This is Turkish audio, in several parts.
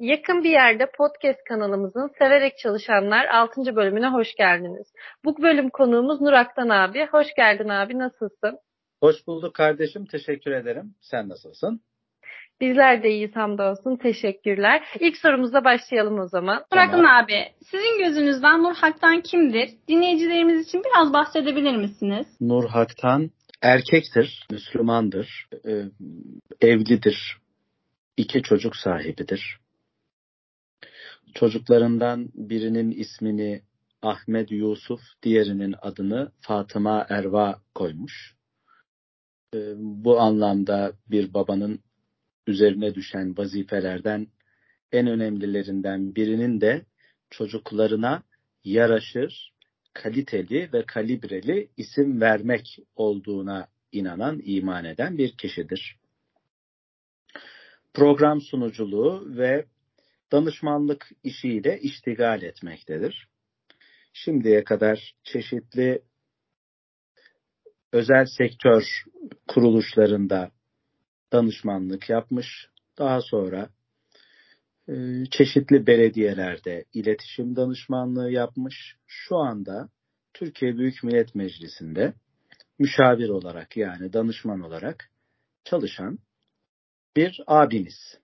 Yakın bir yerde podcast kanalımızın Severek Çalışanlar 6. bölümüne hoş geldiniz. Bu bölüm konuğumuz Nuraktan abi. Hoş geldin abi, nasılsın? Hoş bulduk kardeşim, teşekkür ederim. Sen nasılsın? Bizler de iyiyiz hamdolsun. Teşekkürler. İlk sorumuzla başlayalım o zaman. Tamam. Abi, sizin gözünüzden Nur Hak'tan kimdir? Dinleyicilerimiz için biraz bahsedebilir misiniz? Nur Hak'tan erkektir, Müslümandır, e, evlidir, iki çocuk sahibidir. Çocuklarından birinin ismini Ahmet Yusuf, diğerinin adını Fatıma Erva koymuş. E, bu anlamda bir babanın üzerine düşen vazifelerden en önemlilerinden birinin de çocuklarına yaraşır, kaliteli ve kalibreli isim vermek olduğuna inanan, iman eden bir kişidir. Program sunuculuğu ve danışmanlık işiyle iştigal etmektedir. Şimdiye kadar çeşitli özel sektör kuruluşlarında danışmanlık yapmış. Daha sonra e, çeşitli belediyelerde iletişim danışmanlığı yapmış. Şu anda Türkiye Büyük Millet Meclisi'nde müşavir olarak yani danışman olarak çalışan bir abimiz.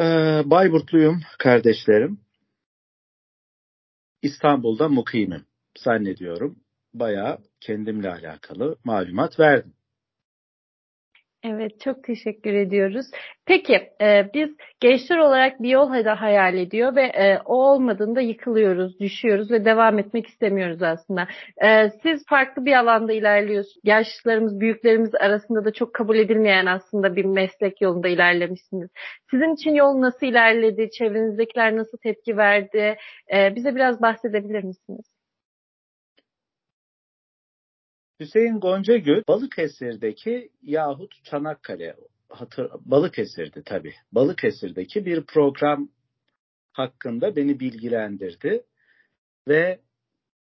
Ee, Bayburtluyum kardeşlerim. İstanbul'da mukimim zannediyorum. Bayağı kendimle alakalı malumat verdim. Evet, çok teşekkür ediyoruz. Peki, e, biz gençler olarak bir yol hayal ediyor ve e, o olmadığında yıkılıyoruz, düşüyoruz ve devam etmek istemiyoruz aslında. E, siz farklı bir alanda ilerliyorsunuz. Yaşlarımız, büyüklerimiz arasında da çok kabul edilmeyen aslında bir meslek yolunda ilerlemişsiniz. Sizin için yol nasıl ilerledi? Çevrenizdekiler nasıl tepki verdi? E, bize biraz bahsedebilir misiniz? Hüseyin Goncagül Balıkesir'deki yahut Çanakkale hatır, Balıkesir'di tabii. Balıkesir'deki bir program hakkında beni bilgilendirdi ve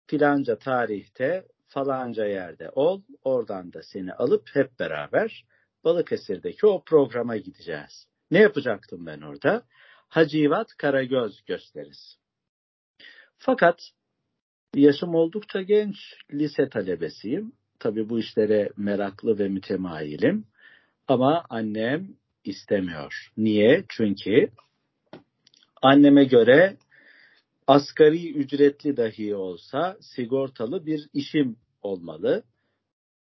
filanca tarihte falanca yerde ol, oradan da seni alıp hep beraber Balıkesir'deki o programa gideceğiz. Ne yapacaktım ben orada? Hacivat Karagöz gösterisi. Fakat yaşım oldukça genç, lise talebesiyim. Tabii bu işlere meraklı ve mütemayilim. Ama annem istemiyor. Niye? Çünkü anneme göre asgari ücretli dahi olsa sigortalı bir işim olmalı.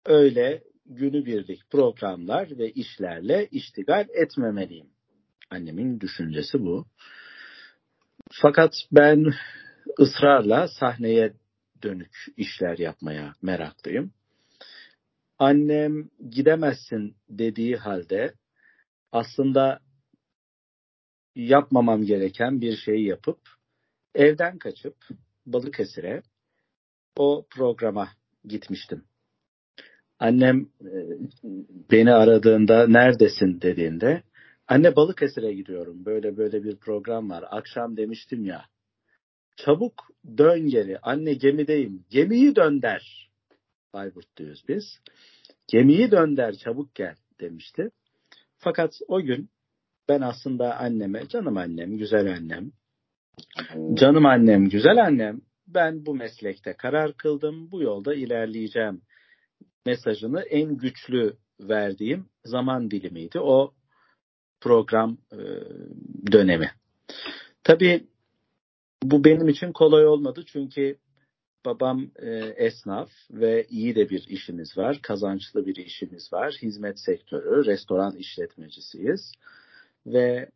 Öyle günübirlik programlar ve işlerle iştigal etmemeliyim. Annemin düşüncesi bu. Fakat ben ısrarla sahneye dönük işler yapmaya meraklıyım. Annem gidemezsin dediği halde aslında yapmamam gereken bir şeyi yapıp evden kaçıp Balıkesir'e o programa gitmiştim. Annem e, beni aradığında neredesin? dediğinde anne Balıkesir'e gidiyorum. Böyle böyle bir program var. Akşam demiştim ya çabuk dön geri anne gemideyim gemiyi dön der Bayburtluyuz biz. Gemiyi dönder çabuk gel demişti. Fakat o gün ben aslında anneme canım annem, güzel annem, canım annem, güzel annem ben bu meslekte karar kıldım, bu yolda ilerleyeceğim mesajını en güçlü verdiğim zaman dilimiydi. O program dönemi. Tabii bu benim için kolay olmadı çünkü babam e, esnaf ve iyi de bir işimiz var. Kazançlı bir işimiz var. Hizmet sektörü, restoran işletmecisiyiz. Ve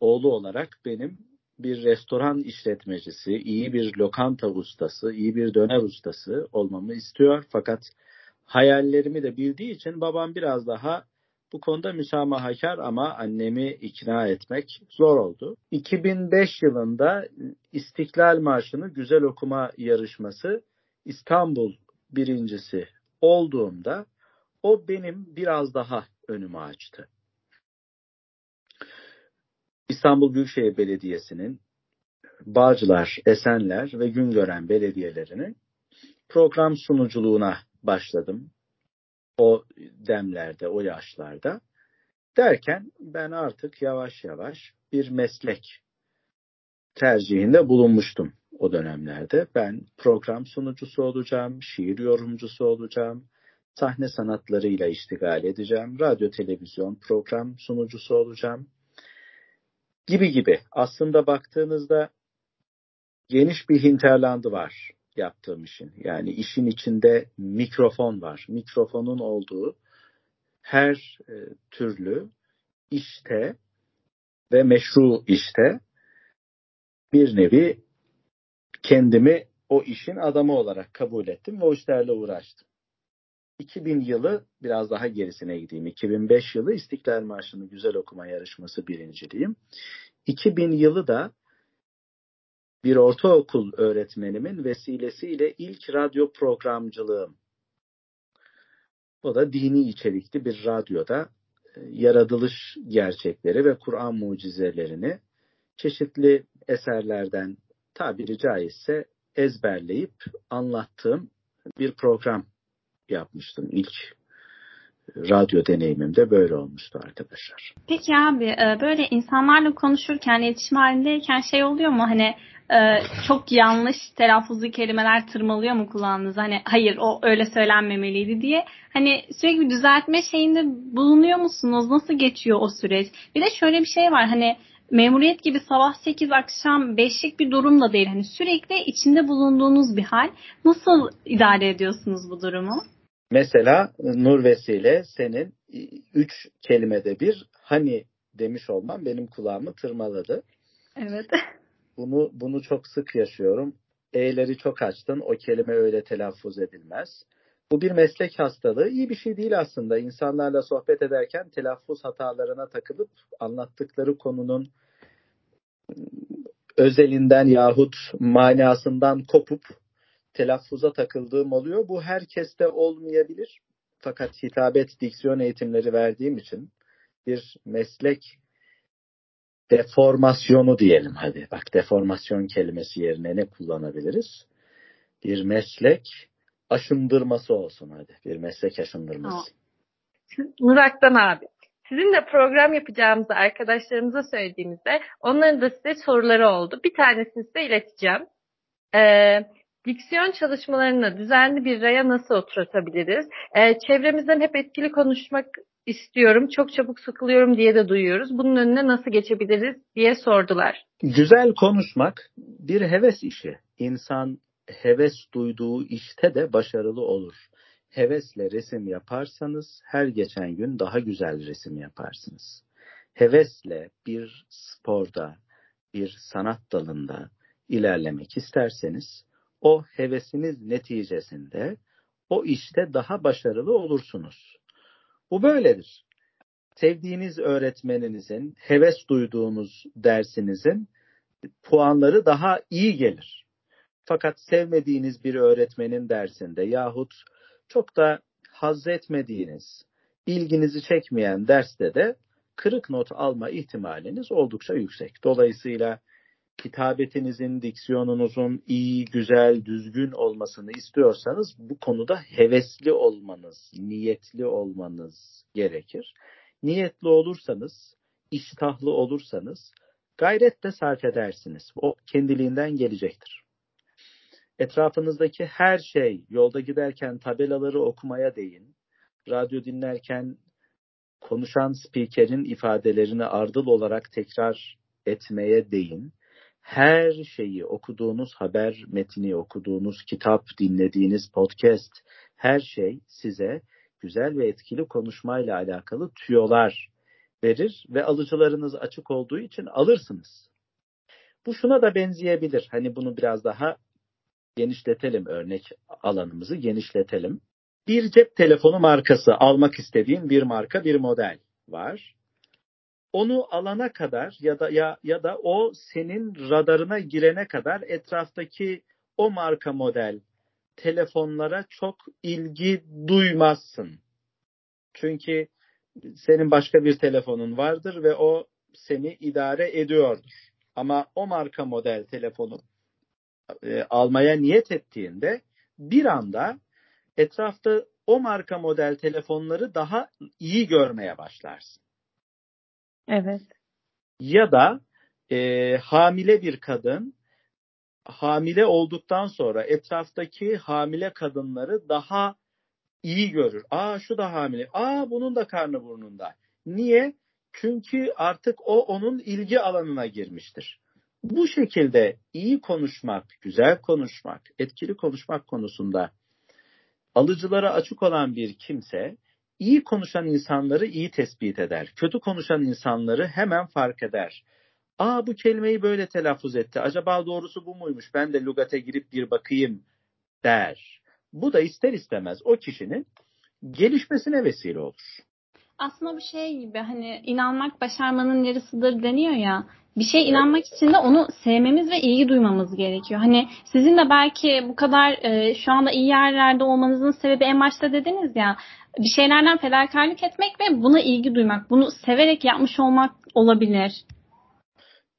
oğlu olarak benim bir restoran işletmecisi, iyi bir lokanta ustası, iyi bir döner ustası olmamı istiyor. Fakat hayallerimi de bildiği için babam biraz daha bu konuda müsamahakar ama annemi ikna etmek zor oldu. 2005 yılında İstiklal Marşı'nı güzel okuma yarışması İstanbul birincisi olduğumda o benim biraz daha önümü açtı. İstanbul Büyükşehir Belediyesi'nin Bağcılar, Esenler ve Güngören belediyelerinin program sunuculuğuna başladım o demlerde, o yaşlarda Derken ben artık yavaş yavaş bir meslek tercihinde bulunmuştum o dönemlerde. Ben program sunucusu olacağım, şiir yorumcusu olacağım, sahne sanatlarıyla iştigal edeceğim, radyo televizyon program sunucusu olacağım gibi gibi. Aslında baktığınızda geniş bir hinterlandı var yaptığım işin. Yani işin içinde mikrofon var. Mikrofonun olduğu her e, türlü işte ve meşru işte bir nevi kendimi o işin adamı olarak kabul ettim ve o işlerle uğraştım. 2000 yılı biraz daha gerisine gideyim. 2005 yılı İstiklal Marşı'nı güzel okuma yarışması birinciliğim. 2000 yılı da bir ortaokul öğretmenimin vesilesiyle ilk radyo programcılığım. O da dini içerikli bir radyoda e, yaratılış gerçekleri ve Kur'an mucizelerini çeşitli eserlerden tabiri caizse ezberleyip anlattığım bir program yapmıştım. İlk radyo deneyimim de böyle olmuştu arkadaşlar. Peki abi e, böyle insanlarla konuşurken, iletişim halindeyken şey oluyor mu? Hani e, çok yanlış telaffuzlu kelimeler tırmalıyor mu kulağınıza? Hani hayır o öyle söylenmemeliydi diye. Hani sürekli düzeltme şeyinde bulunuyor musunuz? Nasıl geçiyor o süreç? Bir de şöyle bir şey var. Hani memuriyet gibi sabah 8 akşam 5'lik bir durum da değil. Hani sürekli içinde bulunduğunuz bir hal. Nasıl idare ediyorsunuz bu durumu? Mesela Nur Vesile senin üç kelimede bir hani demiş olman benim kulağımı tırmaladı. Evet. Bunu bunu çok sık yaşıyorum. E'leri çok açtın. O kelime öyle telaffuz edilmez. Bu bir meslek hastalığı. İyi bir şey değil aslında. İnsanlarla sohbet ederken telaffuz hatalarına takılıp anlattıkları konunun özelinden yahut manasından kopup telaffuza takıldığım oluyor. Bu herkeste olmayabilir. Fakat hitabet diksiyon eğitimleri verdiğim için bir meslek deformasyonu diyelim hadi. Bak deformasyon kelimesi yerine ne kullanabiliriz? Bir meslek aşındırması olsun hadi. Bir meslek aşındırması. Nurak'tan abi. Sizinle program yapacağımızı arkadaşlarımıza söylediğimizde onların da size soruları oldu. Bir tanesini size ileteceğim. Ee, diksiyon çalışmalarını düzenli bir raya nasıl oturtabiliriz? Ee, çevremizden hep etkili konuşmak istiyorum, çok çabuk sıkılıyorum diye de duyuyoruz. Bunun önüne nasıl geçebiliriz diye sordular. Güzel konuşmak bir heves işi. İnsan heves duyduğu işte de başarılı olur. Hevesle resim yaparsanız her geçen gün daha güzel resim yaparsınız. Hevesle bir sporda, bir sanat dalında ilerlemek isterseniz o hevesiniz neticesinde o işte daha başarılı olursunuz. Bu böyledir. Sevdiğiniz öğretmeninizin, heves duyduğunuz dersinizin puanları daha iyi gelir. Fakat sevmediğiniz bir öğretmenin dersinde yahut çok da haz etmediğiniz, ilginizi çekmeyen derste de kırık not alma ihtimaliniz oldukça yüksek. Dolayısıyla kitabetinizin, diksiyonunuzun iyi, güzel, düzgün olmasını istiyorsanız bu konuda hevesli olmanız, niyetli olmanız gerekir. Niyetli olursanız, iştahlı olursanız gayret de sarf edersiniz. O kendiliğinden gelecektir. Etrafınızdaki her şey, yolda giderken tabelaları okumaya değin, radyo dinlerken konuşan spikerin ifadelerini ardıl olarak tekrar etmeye değin her şeyi okuduğunuz haber metni, okuduğunuz kitap, dinlediğiniz podcast, her şey size güzel ve etkili konuşmayla alakalı tüyolar verir ve alıcılarınız açık olduğu için alırsınız. Bu şuna da benzeyebilir. Hani bunu biraz daha genişletelim örnek alanımızı genişletelim. Bir cep telefonu markası almak istediğin bir marka, bir model var onu alana kadar ya da ya ya da o senin radarına girene kadar etraftaki o marka model telefonlara çok ilgi duymazsın. Çünkü senin başka bir telefonun vardır ve o seni idare ediyordur. Ama o marka model telefonu e, almaya niyet ettiğinde bir anda etrafta o marka model telefonları daha iyi görmeye başlarsın. Evet. Ya da e, hamile bir kadın hamile olduktan sonra etraftaki hamile kadınları daha iyi görür. Aa şu da hamile. Aa bunun da karnı burnunda. Niye? Çünkü artık o onun ilgi alanına girmiştir. Bu şekilde iyi konuşmak, güzel konuşmak, etkili konuşmak konusunda alıcılara açık olan bir kimse iyi konuşan insanları iyi tespit eder. Kötü konuşan insanları hemen fark eder. Aa bu kelimeyi böyle telaffuz etti. Acaba doğrusu bu muymuş? Ben de lügate girip bir bakayım der. Bu da ister istemez o kişinin gelişmesine vesile olur. Aslında bir şey gibi hani inanmak başarmanın yarısıdır deniyor ya. Bir şey inanmak için de onu sevmemiz ve ilgi duymamız gerekiyor. Hani sizin de belki bu kadar e, şu anda iyi yerlerde olmanızın sebebi en başta dediniz ya bir şeylerden fedakarlık etmek ve buna ilgi duymak, bunu severek yapmış olmak olabilir.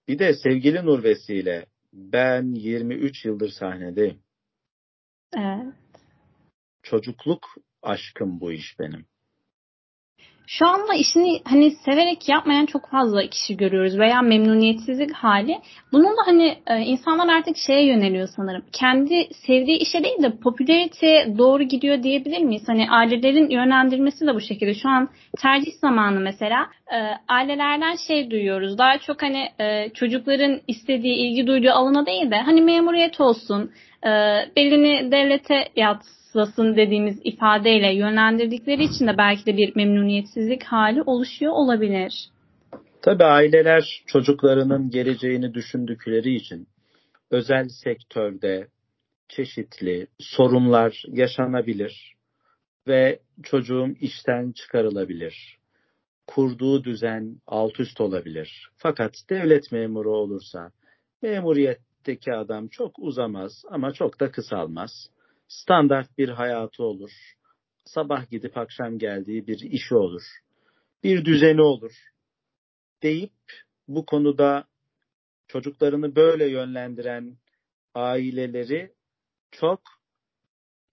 Bir de sevgili Nur Vesile ben 23 yıldır sahnedeyim. Evet. Çocukluk aşkım bu iş benim. Şu anda işini hani severek yapmayan çok fazla kişi görüyoruz veya memnuniyetsizlik hali. Bunun da hani e, insanlar artık şeye yöneliyor sanırım. Kendi sevdiği işe değil de popülariteye doğru gidiyor diyebilir miyiz? Hani ailelerin yönlendirmesi de bu şekilde. Şu an tercih zamanı mesela e, ailelerden şey duyuyoruz. Daha çok hani e, çocukların istediği, ilgi duyduğu alana değil de hani memuriyet olsun, belini devlete yatsın sılasın dediğimiz ifadeyle yönlendirdikleri için de belki de bir memnuniyetsizlik hali oluşuyor olabilir. Tabii aileler çocuklarının geleceğini düşündükleri için özel sektörde çeşitli sorunlar yaşanabilir ve çocuğum işten çıkarılabilir. Kurduğu düzen alt üst olabilir. Fakat devlet memuru olursa memuriyetteki adam çok uzamaz ama çok da kısalmaz standart bir hayatı olur. Sabah gidip akşam geldiği bir işi olur. Bir düzeni olur. Deyip bu konuda çocuklarını böyle yönlendiren aileleri çok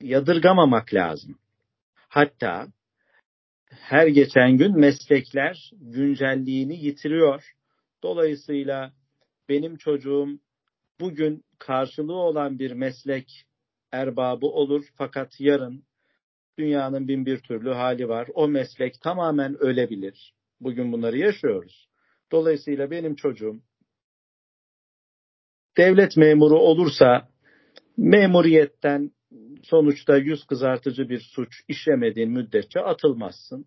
yadırgamamak lazım. Hatta her geçen gün meslekler güncelliğini yitiriyor. Dolayısıyla benim çocuğum bugün karşılığı olan bir meslek erbabı olur fakat yarın dünyanın bin bir türlü hali var. O meslek tamamen ölebilir. Bugün bunları yaşıyoruz. Dolayısıyla benim çocuğum devlet memuru olursa memuriyetten sonuçta yüz kızartıcı bir suç işlemediğin müddetçe atılmazsın.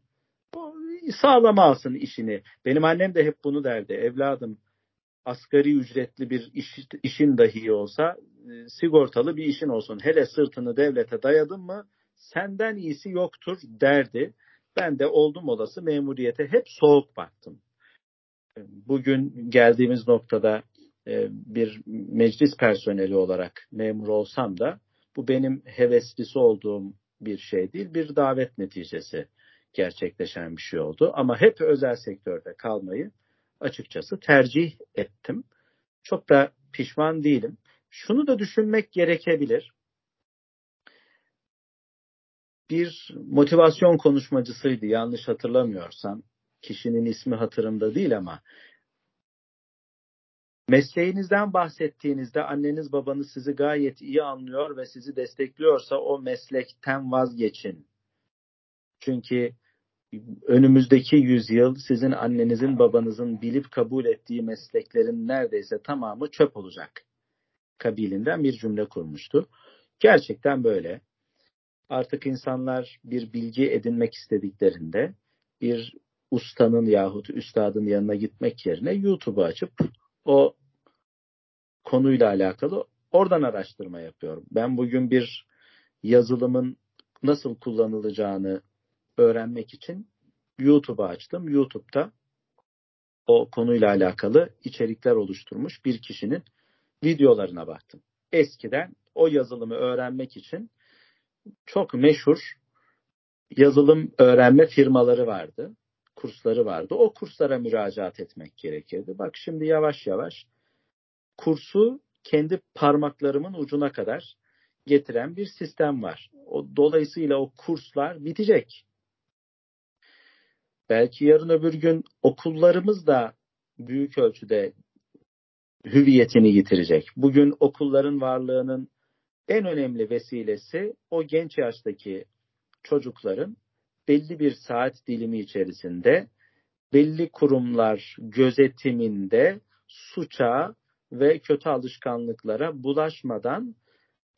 Sağlama alsın işini. Benim annem de hep bunu derdi. Evladım asgari ücretli bir iş, işin dahi olsa sigortalı bir işin olsun. Hele sırtını devlete dayadın mı senden iyisi yoktur derdi. Ben de oldum olası memuriyete hep soğuk baktım. E, bugün geldiğimiz noktada e, bir meclis personeli olarak memur olsam da bu benim heveslisi olduğum bir şey değil, bir davet neticesi gerçekleşen bir şey oldu. Ama hep özel sektörde kalmayı açıkçası tercih ettim. Çok da pişman değilim. Şunu da düşünmek gerekebilir. Bir motivasyon konuşmacısıydı yanlış hatırlamıyorsam. Kişinin ismi hatırımda değil ama mesleğinizden bahsettiğinizde anneniz babanız sizi gayet iyi anlıyor ve sizi destekliyorsa o meslekten vazgeçin. Çünkü önümüzdeki yüzyıl sizin annenizin babanızın bilip kabul ettiği mesleklerin neredeyse tamamı çöp olacak kabilinden bir cümle kurmuştu. Gerçekten böyle. Artık insanlar bir bilgi edinmek istediklerinde bir ustanın yahut üstadın yanına gitmek yerine YouTube'u açıp o konuyla alakalı oradan araştırma yapıyorum. Ben bugün bir yazılımın nasıl kullanılacağını öğrenmek için YouTube'u açtım. YouTube'da o konuyla alakalı içerikler oluşturmuş bir kişinin videolarına baktım. Eskiden o yazılımı öğrenmek için çok meşhur yazılım öğrenme firmaları vardı. Kursları vardı. O kurslara müracaat etmek gerekirdi. Bak şimdi yavaş yavaş kursu kendi parmaklarımın ucuna kadar getiren bir sistem var. O, dolayısıyla o kurslar bitecek. belki yarın öbür gün okullarımız da büyük ölçüde hüviyetini yitirecek. Bugün okulların varlığının en önemli vesilesi o genç yaştaki çocukların belli bir saat dilimi içerisinde belli kurumlar gözetiminde suça ve kötü alışkanlıklara bulaşmadan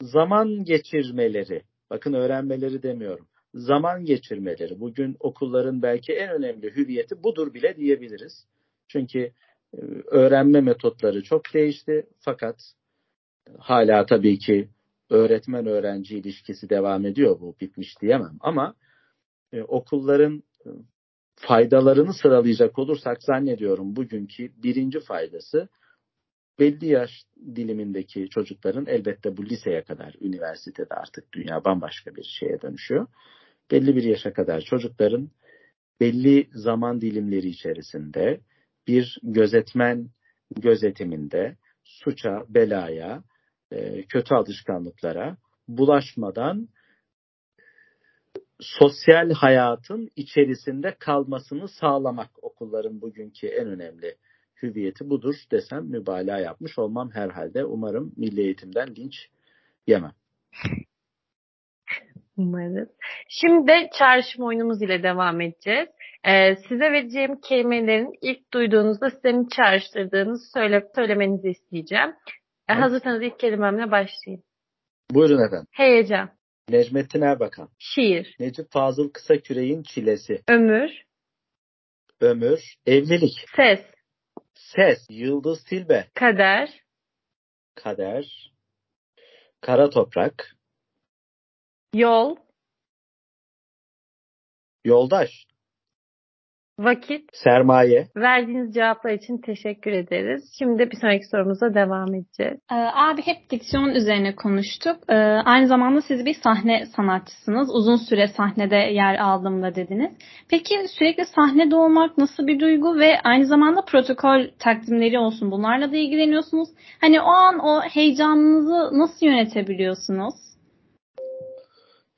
zaman geçirmeleri, bakın öğrenmeleri demiyorum, zaman geçirmeleri. Bugün okulların belki en önemli hüviyeti budur bile diyebiliriz. Çünkü öğrenme metotları çok değişti fakat hala tabii ki öğretmen öğrenci ilişkisi devam ediyor bu bitmiş diyemem ama e, okulların e, faydalarını sıralayacak olursak zannediyorum bugünkü birinci faydası belli yaş dilimindeki çocukların elbette bu liseye kadar üniversitede artık dünya bambaşka bir şeye dönüşüyor. Belli bir yaşa kadar çocukların belli zaman dilimleri içerisinde bir gözetmen gözetiminde suça, belaya, e, kötü alışkanlıklara bulaşmadan sosyal hayatın içerisinde kalmasını sağlamak okulların bugünkü en önemli hüviyeti budur desem mübalağa yapmış olmam herhalde. Umarım milli eğitimden linç yemem. Umarız. Şimdi çağrışım oyunumuz ile devam edeceğiz. Ee, size vereceğim kelimelerin ilk duyduğunuzda sizin çağrıştırdığınızı söyle, söylemenizi isteyeceğim. Ee, hazırsanız ilk kelimemle başlayayım. Buyurun efendim. Heyecan. Necmettin Erbakan. Şiir. Necip Fazıl Kısaküre'in çilesi. Ömür. Ömür. Evlilik. Ses. Ses. Yıldız Tilbe. Kader. Kader. Kara toprak. Yol. Yoldaş. Vakit. Sermaye. Verdiğiniz cevaplar için teşekkür ederiz. Şimdi bir sonraki sorumuza devam edeceğiz. Ee, abi hep diksiyon üzerine konuştuk. Ee, aynı zamanda siz bir sahne sanatçısınız. Uzun süre sahnede yer aldım da dediniz. Peki sürekli sahnede olmak nasıl bir duygu ve aynı zamanda protokol takdimleri olsun bunlarla da ilgileniyorsunuz. Hani o an o heyecanınızı nasıl yönetebiliyorsunuz?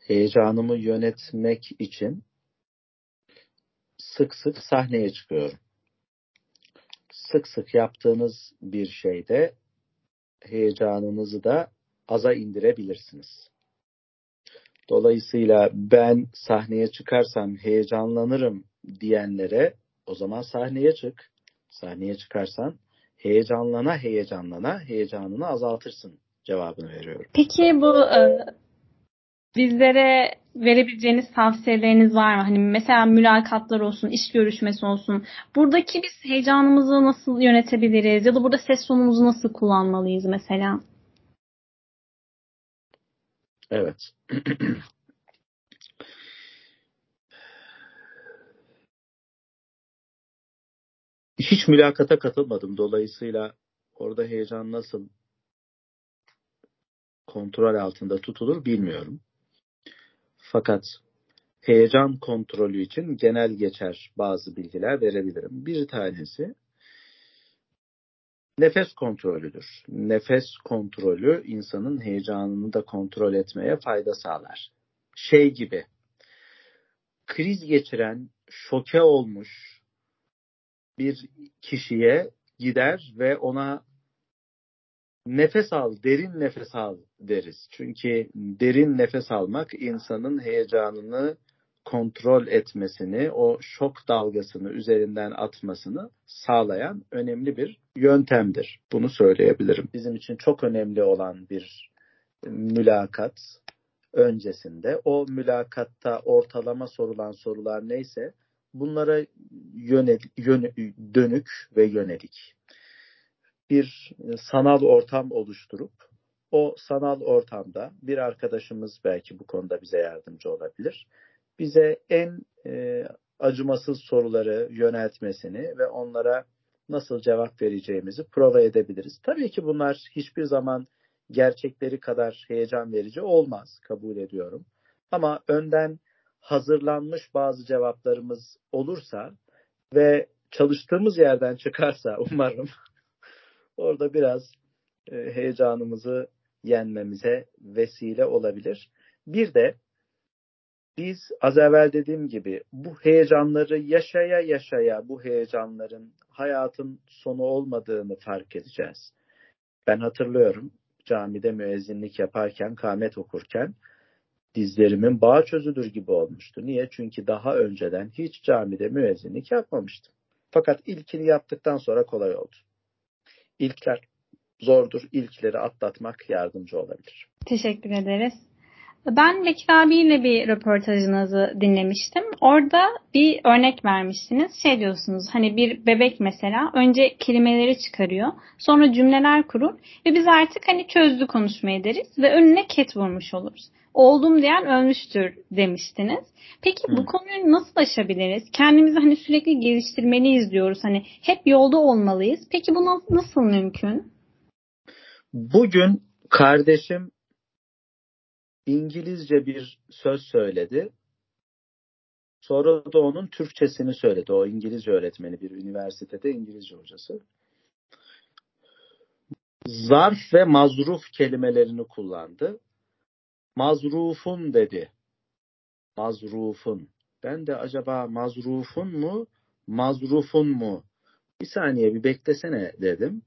Heyecanımı yönetmek için sık sık sahneye çıkıyorum. Sık sık yaptığınız bir şeyde heyecanınızı da aza indirebilirsiniz. Dolayısıyla ben sahneye çıkarsam heyecanlanırım diyenlere o zaman sahneye çık. Sahneye çıkarsan heyecanlana heyecanlana heyecanını azaltırsın cevabını veriyorum. Peki bu e, bizlere verebileceğiniz tavsiyeleriniz var mı? Hani mesela mülakatlar olsun, iş görüşmesi olsun. Buradaki biz heyecanımızı nasıl yönetebiliriz? Ya da burada ses tonumuzu nasıl kullanmalıyız mesela? Evet. Hiç mülakata katılmadım. Dolayısıyla orada heyecan nasıl kontrol altında tutulur bilmiyorum. Fakat heyecan kontrolü için genel geçer bazı bilgiler verebilirim. Bir tanesi nefes kontrolüdür. Nefes kontrolü insanın heyecanını da kontrol etmeye fayda sağlar. Şey gibi kriz geçiren, şoke olmuş bir kişiye gider ve ona nefes al, derin nefes al deriz. Çünkü derin nefes almak insanın heyecanını kontrol etmesini, o şok dalgasını üzerinden atmasını sağlayan önemli bir yöntemdir. Bunu söyleyebilirim. Bizim için çok önemli olan bir mülakat öncesinde o mülakatta ortalama sorulan sorular neyse bunlara yönelik, yön, dönük ve yönelik bir e, sanal ortam oluşturup o sanal ortamda bir arkadaşımız belki bu konuda bize yardımcı olabilir. Bize en e, acımasız soruları yöneltmesini ve onlara nasıl cevap vereceğimizi prova edebiliriz. Tabii ki bunlar hiçbir zaman gerçekleri kadar heyecan verici olmaz, kabul ediyorum. Ama önden hazırlanmış bazı cevaplarımız olursa ve çalıştığımız yerden çıkarsa umarım orada biraz e, heyecanımızı yenmemize vesile olabilir. Bir de biz az evvel dediğim gibi bu heyecanları yaşaya yaşaya bu heyecanların hayatın sonu olmadığını fark edeceğiz. Ben hatırlıyorum camide müezzinlik yaparken, kâmet okurken dizlerimin bağ çözülür gibi olmuştu. Niye? Çünkü daha önceden hiç camide müezzinlik yapmamıştım. Fakat ilkini yaptıktan sonra kolay oldu. İlkler zordur. İlkleri atlatmak yardımcı olabilir. Teşekkür ederiz. Ben Bekir abiyle bir röportajınızı dinlemiştim. Orada bir örnek vermiştiniz. Şey diyorsunuz hani bir bebek mesela önce kelimeleri çıkarıyor. Sonra cümleler kurur ve biz artık hani çözdü konuşmayı deriz ve önüne ket vurmuş oluruz. Oldum diyen ölmüştür demiştiniz. Peki bu konuyu nasıl aşabiliriz? Kendimizi hani sürekli geliştirmeliyiz diyoruz. Hani hep yolda olmalıyız. Peki bu nasıl mümkün? Bugün kardeşim İngilizce bir söz söyledi. Sonra da onun Türkçesini söyledi. O İngilizce öğretmeni bir üniversitede İngilizce hocası. Zarf ve mazruf kelimelerini kullandı. Mazrufun dedi. Mazrufun. Ben de acaba mazrufun mu, mazrufun mu? Bir saniye bir beklesene dedim.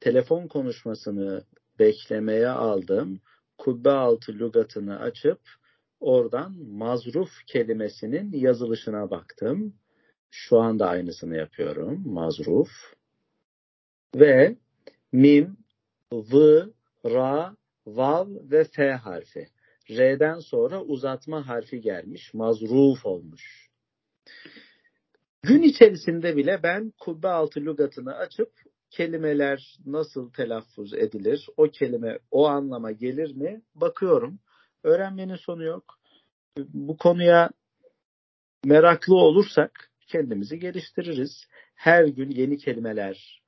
Telefon konuşmasını beklemeye aldım kubbe altı lügatını açıp oradan mazruf kelimesinin yazılışına baktım. Şu anda aynısını yapıyorum. Mazruf. Ve mim, v, ra, vav ve f harfi. R'den sonra uzatma harfi gelmiş. Mazruf olmuş. Gün içerisinde bile ben kubbe altı lügatını açıp kelimeler nasıl telaffuz edilir? O kelime o anlama gelir mi? Bakıyorum. Öğrenmenin sonu yok. Bu konuya meraklı olursak kendimizi geliştiririz. Her gün yeni kelimeler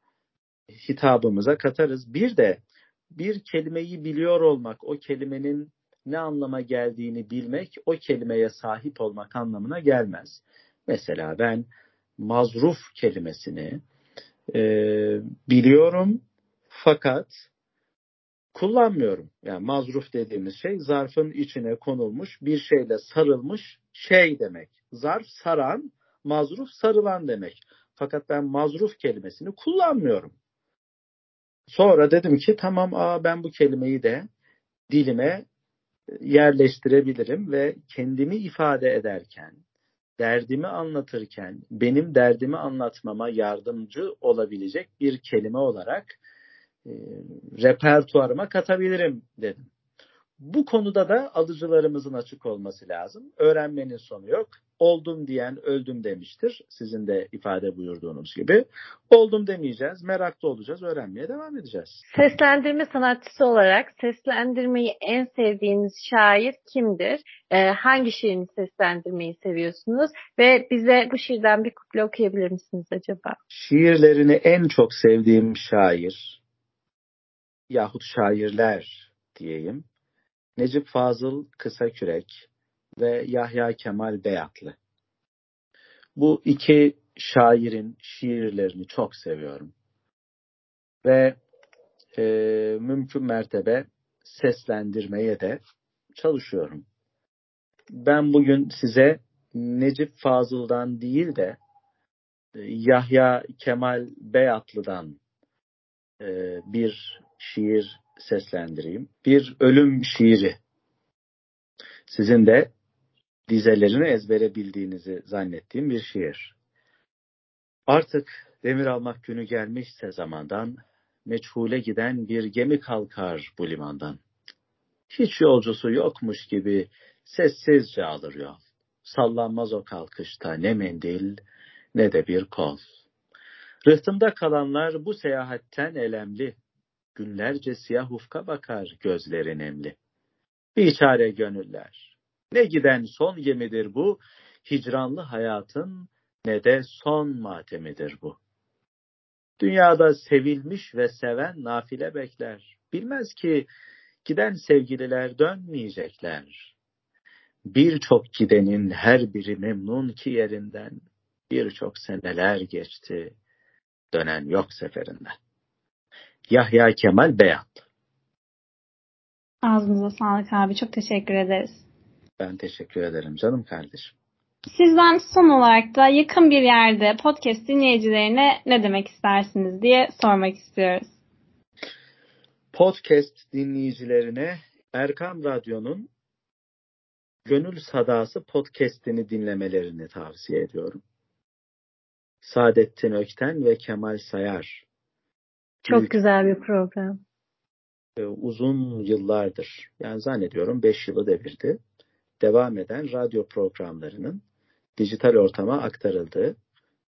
hitabımıza katarız. Bir de bir kelimeyi biliyor olmak, o kelimenin ne anlama geldiğini bilmek, o kelimeye sahip olmak anlamına gelmez. Mesela ben mazruf kelimesini e, biliyorum fakat kullanmıyorum. Yani mazruf dediğimiz şey zarfın içine konulmuş bir şeyle sarılmış şey demek. Zarf saran, mazruf sarılan demek. Fakat ben mazruf kelimesini kullanmıyorum. Sonra dedim ki tamam aa ben bu kelimeyi de dilime yerleştirebilirim ve kendimi ifade ederken derdimi anlatırken benim derdimi anlatmama yardımcı olabilecek bir kelime olarak e, repertuarıma katabilirim dedim. Bu konuda da alıcılarımızın açık olması lazım. Öğrenmenin sonu yok. Oldum diyen öldüm demiştir. Sizin de ifade buyurduğunuz gibi. Oldum demeyeceğiz. Meraklı olacağız. Öğrenmeye devam edeceğiz. Seslendirme sanatçısı olarak seslendirmeyi en sevdiğiniz şair kimdir? Ee, hangi şiirini seslendirmeyi seviyorsunuz? Ve bize bu şiirden bir kuple okuyabilir misiniz acaba? Şiirlerini en çok sevdiğim şair yahut şairler diyeyim Necip Fazıl Kısakürek ve Yahya Kemal Beyatlı. Bu iki şairin şiirlerini çok seviyorum. Ve e, mümkün mertebe seslendirmeye de çalışıyorum. Ben bugün size Necip Fazıl'dan değil de e, Yahya Kemal Beyatlı'dan e, bir şiir seslendireyim. Bir ölüm şiiri. Sizin de dizelerini ezbere bildiğinizi zannettiğim bir şiir. Artık demir almak günü gelmişse zamandan, meçhule giden bir gemi kalkar bu limandan. Hiç yolcusu yokmuş gibi sessizce alır yol. Sallanmaz o kalkışta ne mendil ne de bir kol. Rıhtımda kalanlar bu seyahatten elemli, Günlerce siyah ufka bakar gözleri nemli. Biçare gönüller. Ne giden son gemidir bu, hicranlı hayatın ne de son matemidir bu. Dünyada sevilmiş ve seven nafile bekler. Bilmez ki giden sevgililer dönmeyecekler. Birçok gidenin her biri memnun ki yerinden. Birçok seneler geçti, dönen yok seferinden. Yahya Kemal Beyat. Ağzınıza sağlık abi. Çok teşekkür ederiz. Ben teşekkür ederim canım kardeşim. Sizden son olarak da yakın bir yerde podcast dinleyicilerine ne demek istersiniz diye sormak istiyoruz. Podcast dinleyicilerine Erkam Radyo'nun Gönül Sadası podcast'ini dinlemelerini tavsiye ediyorum. Saadettin Ökten ve Kemal Sayar. Çok büyük, güzel bir program. Uzun yıllardır, yani zannediyorum 5 yılı devirdi, devam eden radyo programlarının dijital ortama aktarıldığı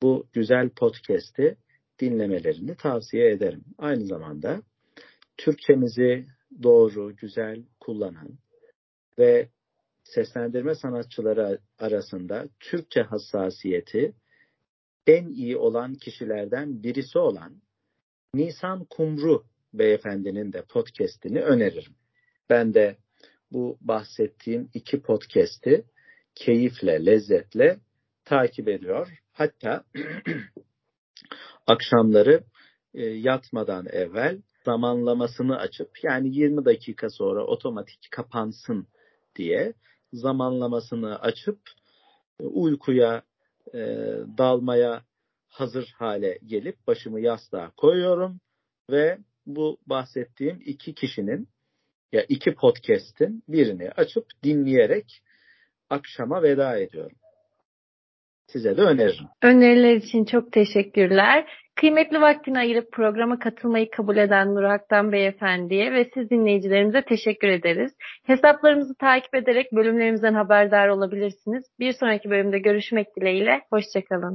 bu güzel podcast'i dinlemelerini tavsiye ederim. Aynı zamanda Türkçemizi doğru, güzel kullanan ve seslendirme sanatçıları arasında Türkçe hassasiyeti en iyi olan kişilerden birisi olan Nisan Kumru beyefendinin de podcast'ini öneririm. Ben de bu bahsettiğim iki podcast'i keyifle, lezzetle takip ediyor. Hatta akşamları e, yatmadan evvel zamanlamasını açıp yani 20 dakika sonra otomatik kapansın diye zamanlamasını açıp e, uykuya e, dalmaya hazır hale gelip başımı yastığa koyuyorum ve bu bahsettiğim iki kişinin ya iki podcast'in birini açıp dinleyerek akşama veda ediyorum. Size de öneririm. Öneriler için çok teşekkürler. Kıymetli vaktini ayırıp programa katılmayı kabul eden Nur Aktan Beyefendi'ye ve siz dinleyicilerimize teşekkür ederiz. Hesaplarımızı takip ederek bölümlerimizden haberdar olabilirsiniz. Bir sonraki bölümde görüşmek dileğiyle. Hoşçakalın.